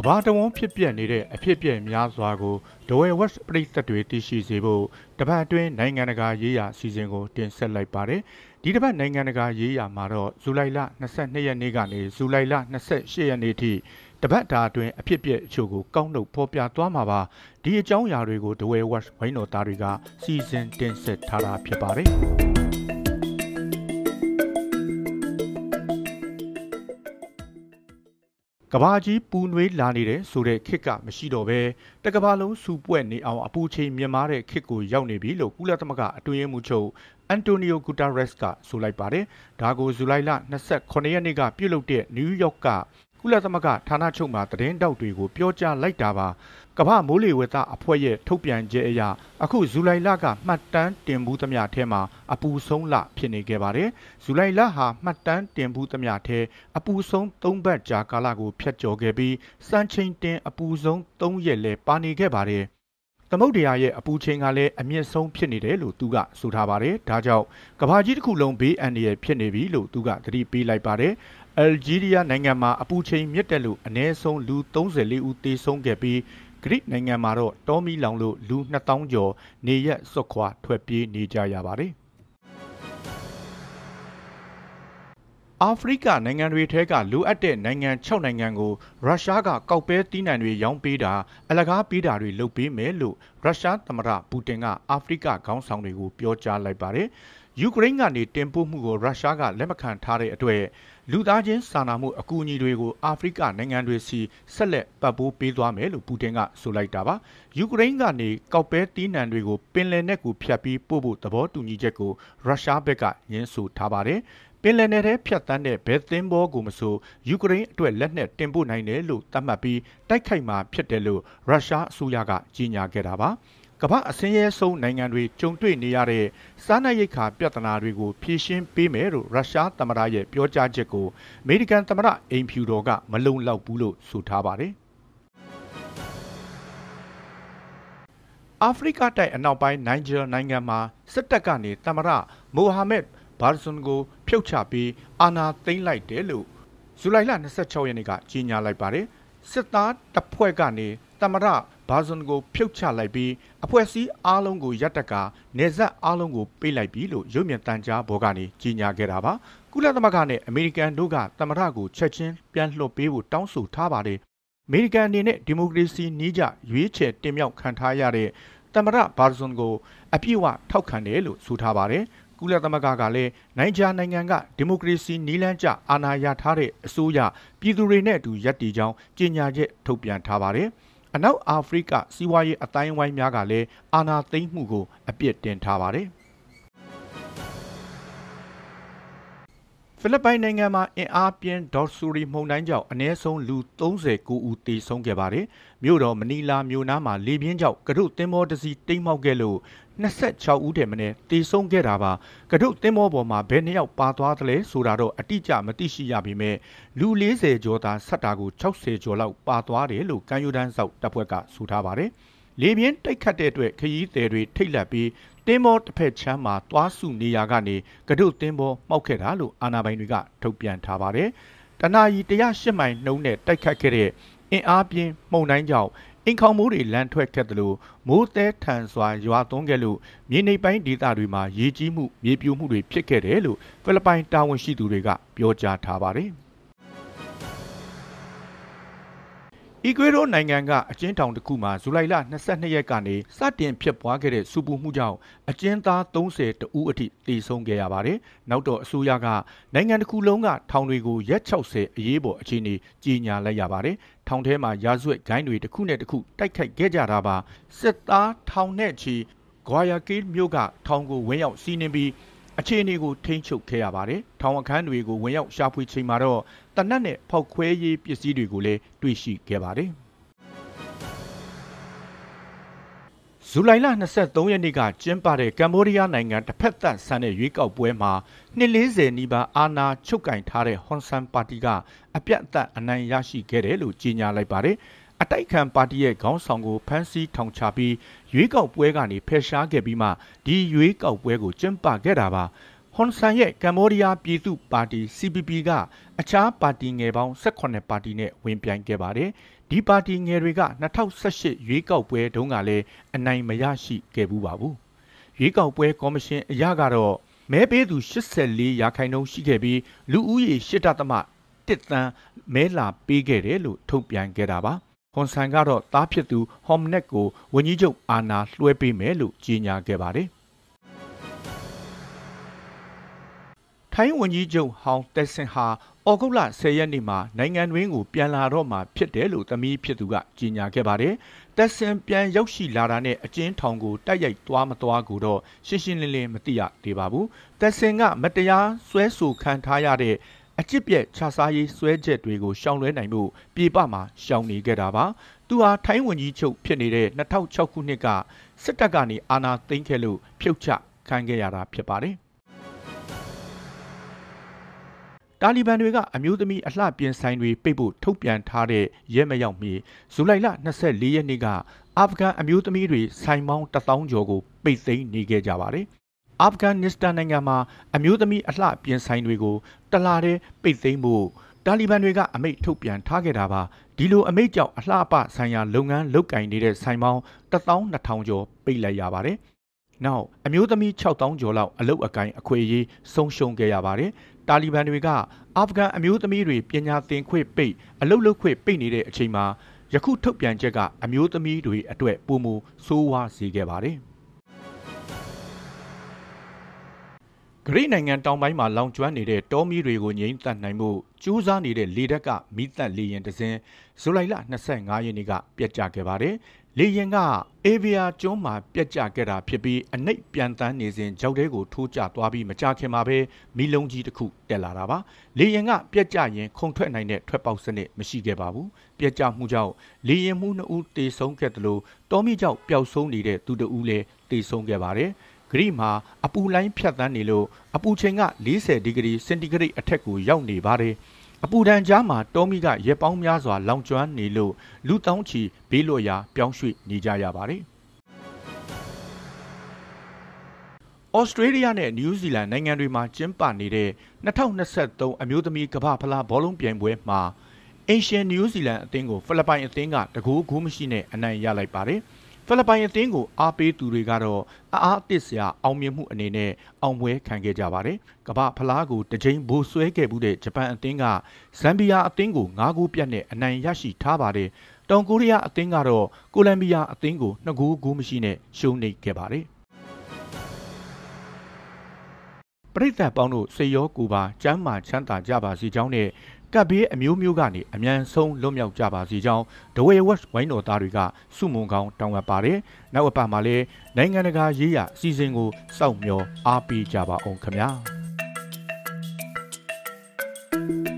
ကဘာတဝန်းဖြစ်ပျက်နေတဲ့အဖြစ်အပျက်များစွာကိုဒဝဲဝက်ပရိသတ်တွေသိရှိစေဖို့တပတ်အတွင်းနိုင်ငံတကာရေးရာအစီအစဉ်ကိုတင်ဆက်လိုက်ပါတယ်။ဒီတပတ်နိုင်ငံတကာရေးရာမှာတော့ဇူလိုင်လ22ရက်နေ့ကနေဇူလိုင်လ28ရက်နေ့ထိတပတ်တာအတွင်းအဖြစ်အပျက်အချို့ကိုကောက်နှုတ်ဖော်ပြသွားမှာပါ။ဒီအကြောင်းအရာတွေကိုဒဝဲဝက်ဝိုင်းတော်သားတွေကစီစဉ်တင်ဆက်ထားတာဖြစ်ပါတယ်။ ကဘာကြီးပူနွေးလာနေတဲ့ဆိုတဲ့ခစ်ကမရှိတော့ဘဲတကဘာလုံးစူပွက်နေအောင်အပူချိန်မြင့်မားတဲ့ခစ်ကိုရောက်နေပြီလို့ကုလသမဂ္ဂအတွင်းရေးမှူးချုပ်အန်တိုနီယိုဂူတာရက်စ်ကဆိုလိုက်ပါတယ်။ဒါကိုဇူလိုင်လ28ရက်နေ့ကပြုလုပ်တဲ့နယူးယောက်က ကုလသမဂ္ဂဌာနချုပ်မှသတင်းတောက်တွေကိုပြောကြားလိုက်တာပါကမ္ဘာမိုးလေဝသအဖွဲ့ရဲ့ထုတ်ပြန်ချက်အရအခုဇူလိုင်လကမှတ်တမ်းတင်မှုသမျှထဲမှာအပူဆုံးလဖြစ်နေခဲ့ပါတယ်ဇူလိုင်လဟာမှတ်တမ်းတင်မှုသမျှထဲအပူဆုံး၃ဘတ်ကြာကာလကိုဖျက်ကျော်ခဲ့ပြီးစံချိန်တင်အပူဆုံး၃ရက်လဲပါနေခဲ့ပါတယ် သမုဒ္ဒရာရဲ့အပူချိန်ကလည်းအမြင့်ဆုံးဖြစ်နေတယ်လို့သူကဆိုထားပါတယ်။ဒါကြောင့်ကမ္ဘာကြီးတစ်ခုလုံးဘေးအန္တရာယ်ဖြစ်နေပြီလို့သူကသတိပေးလိုက်ပါတယ်။အယ်ဂျီးရီးယားနိုင်ငံမှာအပူချိန်မြင့်တက်လို့အနည်းဆုံးလူ34ဦးသေဆုံးခဲ့ပြီးဂရိနိုင်ငံမှာတော့တောမီလောင်လို့လူ2000ကျော်နေရက်စွတ်ခွာထွက်ပြေးနေကြရပါတယ်။ အာဖရိကနိုင်ငံတွေထဲကလိုအပ်တဲ့နိုင်ငံ6နိုင်ငံကိုရုရှားကကောက်ပဲတီးနှံတွေရောင်းပေးတာအလကားပေးတာတွေလုပ်ပေးမယ်လို့ရုရှားသမ္မတပူတင်ကအာဖရိကခေါင်းဆောင်တွေကိုပြောကြားလိုက်ပါတယ်။ယူကရိန်းကနေတင်ပို့မှုကိုရုရှားကလက်မခံထားတဲ့အတွက်လူသားချင်းစာနာမှုအကူအညီတွေကိုအာဖရိကနိုင်ငံတွေစီဆက်လက်ပတ်ပိုးပေးသွားမယ်လို့ပူတင်ကဆိုလိုက်တာပါယူကရိန်းကနေကောက်ပဲတီးနှံတွေကိုပင်လယ်နက်ကိုဖြတ်ပြီးပို့ဖို့သဘောတူညီချက်ကိုရုရှားဘက်ကညှင်းဆိုထားပါတယ် ပင်လယ်နယ်ထဲဖြတ်တန်းတဲ့ဘဲသင်းဘောကိုမဆိုယူကရိန်းအတွက်လက်နက်တင်ပို့နိုင်တယ်လို့သတ်မှတ်ပြီးတိုက်ခိုက်မှာဖြစ်တယ်လို့ရုရှားအစိုးရကကြေညာခဲ့တာပါ။ကမ္ဘာအစင်းရဲဆုံးနိုင်ငံတွေကြုံတွေ့နေရတဲ့စားနပ်ရိက္ခာပြဿနာတွေကိုဖြေရှင်းပေးမယ်လို့ရုရှားသမ္မတရဲ့ပြောကြားချက်ကိုအမေရိကန်သမ္မတအိမ်ဖြူတော်ကမလုံလောက်ဘူးလို့ဆိုထားပါတယ်။အာဖရိကတိုက်အနောက်ပိုင်းနိုင်ဂျာနိုင်ငံမှာစစ်တပ်ကနေသမ္မတမိုဟာမက် ဘာဇွန်ကိုဖျုတ်ချပြီးအာဏာသိမ်းလိုက်တယ်လို့ဇူလိုင်လ26ရက်နေ့ကကြေညာလိုက်ပါတယ်။စစ်သားတပ်ဖွဲ့ကနေသမ္မတဘာဇွန်ကိုဖြုတ်ချလိုက်ပြီးအဖွဲ့အစည်းအားလုံးကိုရပ်တကနေဆက်အားလုံးကိုပေးလိုက်ပြီလို့ရုပ်မြင်သံကြားဘော်ကနေကြေညာခဲ့တာပါကုလသမဂ္ဂနဲ့အမေရိကန်တို့ကသမ္မတကိုချက်ချင်းပြန်လွှတ်ပေးဖို့တောင်းဆိုထားပါတယ်အမေရိကန်အနေနဲ့ဒီမိုကရေစီနည်းကျရွေးချယ်တင်မြှောက်ခံထားရတဲ့သမ္မတဘာဇွန်ကိုအပြည့်အဝထောက်ခံတယ်လို့ဆိုထားပါတယ် ကုလသမဂ္ဂကလည်းနိုင်ဂျာနိုင်ငံကဒီမိုကရေစီနီးလန်းကျအာဏာရထားတဲ့အစိုးရပြည်သူတွေနဲ့အတူရပ်တည်ကြောင်းကြေညာချက်ထုတ်ပြန်ထားပါတယ်။အနောက်အာဖရိကစီးပွားရေးအတိုင်းဝိုင်းများကလည်းအာဏာသိမ်းမှုကိုအပြစ်တင်ထားပါတယ် ဖိလစ်ပိုင်နိုင်ငံမှာအင်အားပြင်းဒေါ်ဆူရီမှုန်တိုင်းကြောင့်အနည်းဆုံးလူ39ဦးသေဆုံးခဲ့ပါတယ်။မြို့တော်မနီလာမြို့နားမှာလေပြင်းကြောင့်ကရုသင်းမောတစီတိမ်မောက်ခဲ့လို့26ဦးတည်းမနဲ့တေဆုံးခဲ့တာပါကဒုသင်းမောပေါ်မှာဘယ်နှစ်ယောက်ပါသွားသလဲဆိုတာတော့အတိအကျမသိရှိရပေမဲ့လူ40ကျော်သာဆက်တာကို60ကျော်လောက်ပါသွားတယ်လို့ကမ်းယူတန်းဆောက်တပ်ဖွဲ့ကဆိုထားပါတယ်လေပြင်းတိုက်ခတ်တဲ့အတွက်ခရီးသည်တွေထိတ်လန့်ပြီး တင်းမောတစ်ဖက်ချမ်းမှာသွားစုနေရကနေကဒုတင်းမောမှောက်ခဲ့တာလို့အာဏာပိုင်တွေကထုတ်ပြန်ထားပါတယ်။တနာရီ108မိုင်နှုန်းနဲ့တိုက်ခတ်ခဲ့တဲ့အင်အားပြင်းမှုန်တိုင်းကြောင့်အိမ်ခေါင်မိုးတွေလန်ထွက်ခဲ့တယ်လို့မိုးသဲထန်စွာရွာသွန်းခဲ့လို့မြေနေပိုင်းဒေသတွေမှာရေကြီးမှုမြေပြိုမှုတွေဖြစ်ခဲ့တယ်လို့ဖိလစ်ပိုင်တာဝန်ရှိသူတွေကပြောကြားထားပါတယ်။ အီကွေဒိုနိုင်ငံကအကျဉ်းထောင်တစ်ခုမှာဇူလိုင်လ22ရက်ကနေစတင်ဖြစ်ပွားခဲ့တဲ့စူပူမှုကြောင့်အကျဉ်းသား30တဦးအထိတေဆုံးခဲ့ရပါတယ်။နောက်တော့အစိုးရကနိုင်ငံတစ်ခုလုံးကထောင်တွေကိုရက်60အရေးပေါ်အခြေအနေကြီးညာလိုက်ရပါတယ်။ထောင်ထဲမှာရာဇဝတ်ဂိုင်းတွေတစ်ခုနဲ့တစ်ခုတိုက်ခိုက်ခဲ့ကြတာပါ။စစ်သားထောင်နဲ့ချီဂွာယာကီမြို့ကထောင်ကိုဝင်းရောက်စီးနှင်းပြီး အခြေအနေကိုထိန်းချုပ်ခဲ့ရပါတယ်။ထောင်အခန်းတွေကိုဝင်ရောက်ရှာဖွေချိန်မှာတော့တနက်နဲ့ဖောက်ခွဲရေးပစ္စည်းတွေကိုလည်းတွေ့ရှိခဲ့ပါတယ်။ဇူလိုင်လ23ရက်နေ့ကကျင်းပတဲ့ကမ္ဘောဒီးယားနိုင်ငံတစ်ဖက်သက်ဆန်တဲ့ရွေးကောက်ပွဲမှာ240နီးပါးအာဏာချုပ်ကင်ထားတဲ့ဟွန်ဆန်ပါတီကအပြတ်အသတ်အနိုင်ရရှိခဲ့တယ်လို့ကြေညာလိုက်ပါတယ်။ အတိုက်ခံပါတီရဲ့ခေါင်းဆောင်ကိုဖမ်းဆီးထောင်ချပြီးရွေးကောက်ပွဲကနေဖယ်ရှားခဲ့ပြီးမှဒီရွေးကောက်ပွဲကိုကျင်းပခဲ့တာပါဟွန်ဆန်ရဲ့ကမ္ဘောဒီးယားပြည်သူ့ပါတီ CPP ကအခြားပါတီငယ်ပေါင်း18ပါတီနဲ့ဝင်ပြိုင်ခဲ့ပါတယ်ဒီပါတီငယ်တွေက2018ရွေးကောက်ပွဲတုန်းကလည်းအနိုင်မရရှိခဲ့ဘူးပါဘူးရွေးကောက်ပွဲကော်မရှင်အရကတော့မဲပေးသူ84ရာခိုင်နှုန်းရှိခဲ့ပြီးလူဦးရေ8.1တန်းမဲလာပေးခဲ့တယ်လို့ထုတ်ပြန်ခဲ့တာပါ ဟွန်ဆန်ကတော့တားဖြစ်သူဟ ோம் နက်ကိုဝန်ကြီးချုပ်အာနာလွှဲပေးမယ်လို့ကြေညာခဲ့ပါတယ်ထိုင်းဝန်ကြီးချုပ်ဟောင်းတက်ဆင်ဟာဩဂုတ်လ10ရက်နေ့မှာနိုင်ငံတွင်းကိုပြန်လာတော့မှာဖြစ်တယ်လို့သမီးဖြစ်သူကကြေညာခဲ့ပါတယ်။တက်ဆင်ပြန်ရောက်ရှိလာတာနဲ့အကျဉ်းထောင်ကိုတိုက်ရိုက်သွားမသွားကိုတော့ရှင်းရှင်းလင်းလင်းမသိရသေးပါဘူး။တက်ဆင်ကမတရားဆွဲဆိုခံထားရတဲ့ အကျစ်ပြက်ခြားစားရေးဆွဲချက်တွေကိုရှောင်လွှဲနိုင်မှုပြေပမှာရှောင်နေခဲ့တာပါ။သူဟာထိုင်းဝန်ကြီးချုပ်ဖြစ်နေတဲ့2006ခုနှစ်ကစစ်တပ်ကနေအာဏာသိမ်းခဲ့လို့ဖြုတ်ချခံခဲ့ရတာဖြစ်ပါတယ်။တာလီဘန်တွေကအမျိုးသမီးအလှပြင်ဆိုင်တွေပိတ်ဖို့ထုတ်ပြန်ထားတဲ့ရဲမရောက်မီဇူလိုင်လ24ရက်နေ့ကအာဖဂန်အမျိုးသမီးတွေဆိုင်ပေါင်း1000ကျော်ကိုပိတ်သိမ်းနေခဲ့ကြပါတယ်။ အာဖဂန်နစ္စတန်နိုင်ငံမှာအမျိုးသမီးအလှပြင်ဆိုင်တွေကိုတလားတဲ့ပိတ်သိမ်းဖို့တာလီဘန်တွေကအမိန့်ထုတ်ပြန်ထားခဲ့တာပါဒီလိုအမိန့်ကြောင့်အလှပဆိုင်ရာလုပ်ငန်းလုပ်ကင်နေတဲ့ဆိုင်ပေါင်း12000ကျော်ပိတ်လိုက်ရပါတယ်နောက်အမျိုးသမီး6000ကျော်လောက်အလုတ်အကိုင်းအခွေအရေးဆုံးရှုံးခဲ့ရပါတယ်တာလီဘန်တွေကအာဖဂန်အမျိုးသမီးတွေပညာသင်ခွင့်ပိတ်အလုတ်လုတ်ခွင့်ပိတ်နေတဲ့အချိန်မှာယခုထုတ်ပြန်ချက်ကအမျိုးသမီးတွေအတွက်ပုံမဆိုးဝါးစေခဲ့ပါတယ် ဂရိနိုင်ငံတောင်ပိုင်းမှာလောင်ကျွမ်းနေတဲ့တောမီးတွေကိုငြိမ်းသတ်နိုင်မှုစူးစမ်းနေတဲ့လေတပ်ကမိသက်လေရင်တစင်းဇူလိုင်လ25ရက်နေ့ကပြတ်ကျခဲ့ပါတယ်လေရင်ကအေဗီယာကျွန်းမှာပြက်ကျခဲ့တာဖြစ်ပြီးအနှိပ်ပြန်တန်းနေစဉ်ကြောက်တဲကိုထိုးကျသွားပြီးမကြခင်မှာပဲမီးလုံးကြီးတစ်ခုတက်လာတာပါလေရင်ကပြက်ကျရင်ခုန်ထွက်နိုင်တဲ့ထွက်ပေါက်စနစ်မရှိခဲ့ပါဘူးပြက်ကျမှုကြောင့်လေရင်မှုနှစ်ဦးတေဆုံးခဲ့တယ်လို့တောမီကြောက်ပျောက်ဆုံးနေတဲ့သူတဦးလည်းတေဆုံးခဲ့ပါတယ် ဂရိမှာအပူလိုင်းဖြတ်တန်းနေလို့အပူချိန်က40ဒီဂရီစင်တီဂရိတ်အထက်ကိုရောက်နေပါတယ်။အပူဒဏ်ကြားမှာတောမီကရဲပေါင်းများစွာလောင်ကျွမ်းနေလို့လူတောင်းချီဘေးလွတ်ရာပြောင်းရွှေ့နေကြရပါတယ်။ဩစတြေးလျနဲ့နယူးဇီလန်နိုင်ငံတွေမှာကျင်းပနေတဲ့2023အမျိုးသမီးကမ္ဘာဖလားဘောလုံးပြိုင်ပွဲမှာအင်ရှင်နယူးဇီလန်အသင်းကိုဖိလစ်ပိုင်အသင်းကတကူးဂိုးမရှိနဲ့အနိုင်ရလိုက်ပါတယ်။ ဖိလစ်ပိုင်အသင်းကိုအားပေးသူတွေကတော့အအားအသစ်စရာအောင်မြင်မှုအနေနဲ့အောင်ပွဲခံခဲ့ကြပါတယ်။ကမ္ဘာဖလားကိုတကြိမ်ဘိုးဆွဲခဲ့မှုတဲ့ဂျပန်အသင်းကဇမ်ဘီယာအသင်းကို9ဂိုးပြတ်နဲ့အနိုင်ရရှိထားပါတယ်။တောင်ကိုရီးယားအသင်းကတော့ကိုလံဘီယာအသင်းကို2ဂိုးဂိုးမရှိနဲ့ရှုံးနိမ့်ခဲ့ပါတယ်။ပရိသတ်ပေါင်းတို့စေရောကူပါကျမ်းမာချမ်းသာကြပါစေကြောင်းနဲ့ ကပ်ဘေးအမျိုးမျိုးကနေအ мян ဆုံးလွတ်မြောက်ကြပါစေကြောင်းဒဝေဝက်ဝိုင်းတော်သားတွေကစုမုံကောင်းတောင်းအပ်ပါတယ်။နောက်အပတ်မှာလည်းနိုင်ငံတကာရေးရာအစီအစဉ်ကိုစောင့်မျှော်အားပေးကြပါအောင်ခင်ဗျာ။